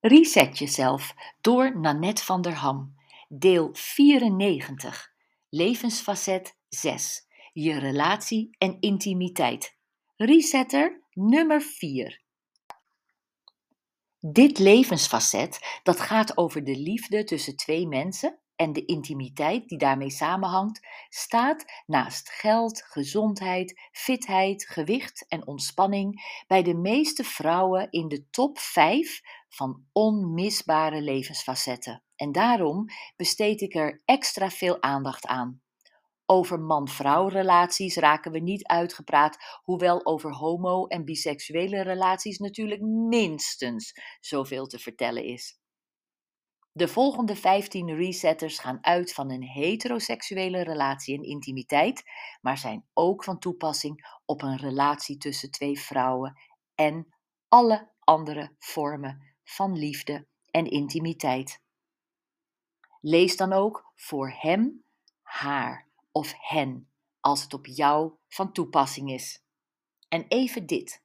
Reset jezelf door Nanette van der Ham. Deel 94. Levensfacet 6. Je relatie en intimiteit. Resetter nummer 4. Dit levensfacet dat gaat over de liefde tussen twee mensen en de intimiteit die daarmee samenhangt, staat naast geld, gezondheid, fitheid, gewicht en ontspanning bij de meeste vrouwen in de top 5 van onmisbare levensfacetten. En daarom besteed ik er extra veel aandacht aan. Over man-vrouw relaties raken we niet uitgepraat, hoewel over homo- en biseksuele relaties natuurlijk minstens zoveel te vertellen is. De volgende 15 resetters gaan uit van een heteroseksuele relatie en intimiteit, maar zijn ook van toepassing op een relatie tussen twee vrouwen en alle andere vormen van liefde en intimiteit. Lees dan ook voor hem, haar of hen als het op jou van toepassing is. En even dit.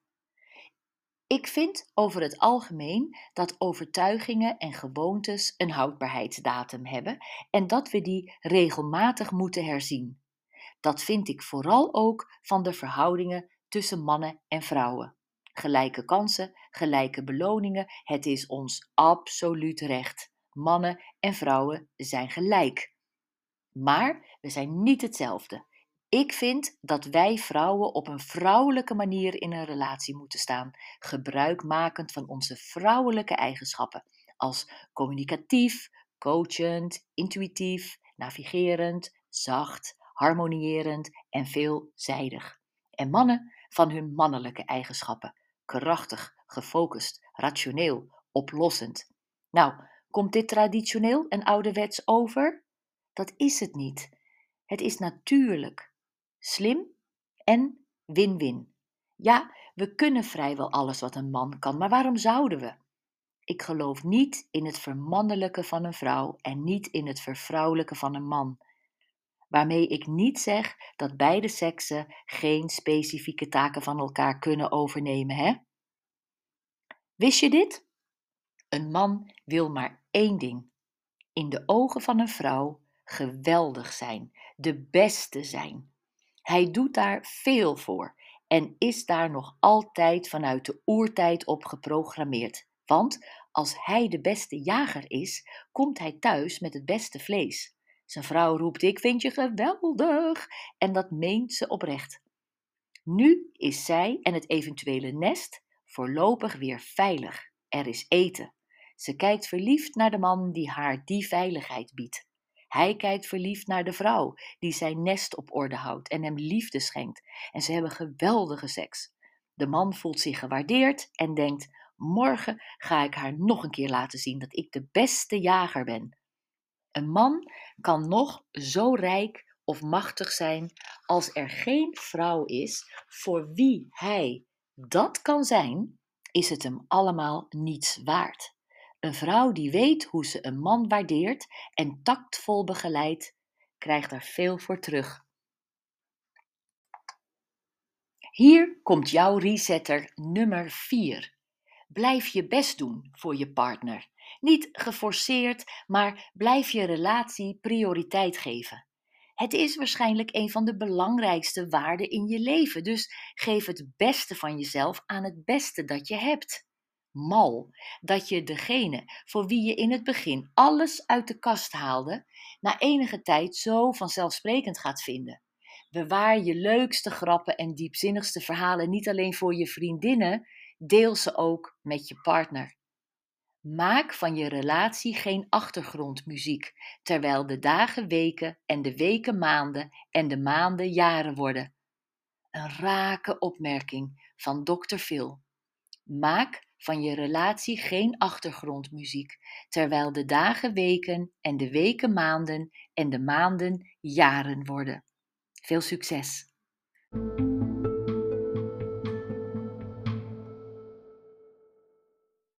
Ik vind over het algemeen dat overtuigingen en gewoontes een houdbaarheidsdatum hebben en dat we die regelmatig moeten herzien. Dat vind ik vooral ook van de verhoudingen tussen mannen en vrouwen. Gelijke kansen, gelijke beloningen, het is ons absoluut recht. Mannen en vrouwen zijn gelijk. Maar we zijn niet hetzelfde. Ik vind dat wij vrouwen op een vrouwelijke manier in een relatie moeten staan, gebruikmakend van onze vrouwelijke eigenschappen, als communicatief, coachend, intuïtief, navigerend, zacht, harmonierend en veelzijdig. En mannen van hun mannelijke eigenschappen, krachtig, gefocust, rationeel, oplossend. Nou, komt dit traditioneel en ouderwets over? Dat is het niet. Het is natuurlijk, slim en win-win. Ja, we kunnen vrijwel alles wat een man kan, maar waarom zouden we? Ik geloof niet in het vermannelijke van een vrouw en niet in het vervrouwelijke van een man. Waarmee ik niet zeg dat beide seksen geen specifieke taken van elkaar kunnen overnemen, hè? Wist je dit? Een man wil maar één ding: in de ogen van een vrouw geweldig zijn, de beste zijn. Hij doet daar veel voor en is daar nog altijd vanuit de oertijd op geprogrammeerd. Want als hij de beste jager is, komt hij thuis met het beste vlees. Zijn vrouw roept: Ik vind je geweldig! En dat meent ze oprecht. Nu is zij en het eventuele nest voorlopig weer veilig. Er is eten. Ze kijkt verliefd naar de man die haar die veiligheid biedt. Hij kijkt verliefd naar de vrouw die zijn nest op orde houdt en hem liefde schenkt. En ze hebben geweldige seks. De man voelt zich gewaardeerd en denkt: Morgen ga ik haar nog een keer laten zien dat ik de beste jager ben. Een man kan nog zo rijk of machtig zijn als er geen vrouw is voor wie hij dat kan zijn, is het hem allemaal niets waard. Een vrouw die weet hoe ze een man waardeert en tactvol begeleidt, krijgt er veel voor terug. Hier komt jouw resetter nummer 4. Blijf je best doen voor je partner. Niet geforceerd, maar blijf je relatie prioriteit geven. Het is waarschijnlijk een van de belangrijkste waarden in je leven, dus geef het beste van jezelf aan het beste dat je hebt mal dat je degene voor wie je in het begin alles uit de kast haalde, na enige tijd zo vanzelfsprekend gaat vinden. Bewaar je leukste grappen en diepzinnigste verhalen niet alleen voor je vriendinnen, deel ze ook met je partner. Maak van je relatie geen achtergrondmuziek, terwijl de dagen weken en de weken maanden en de maanden jaren worden. Een rake opmerking van Dr. Phil. Maak van je relatie geen achtergrondmuziek, terwijl de dagen weken en de weken maanden en de maanden jaren worden. Veel succes!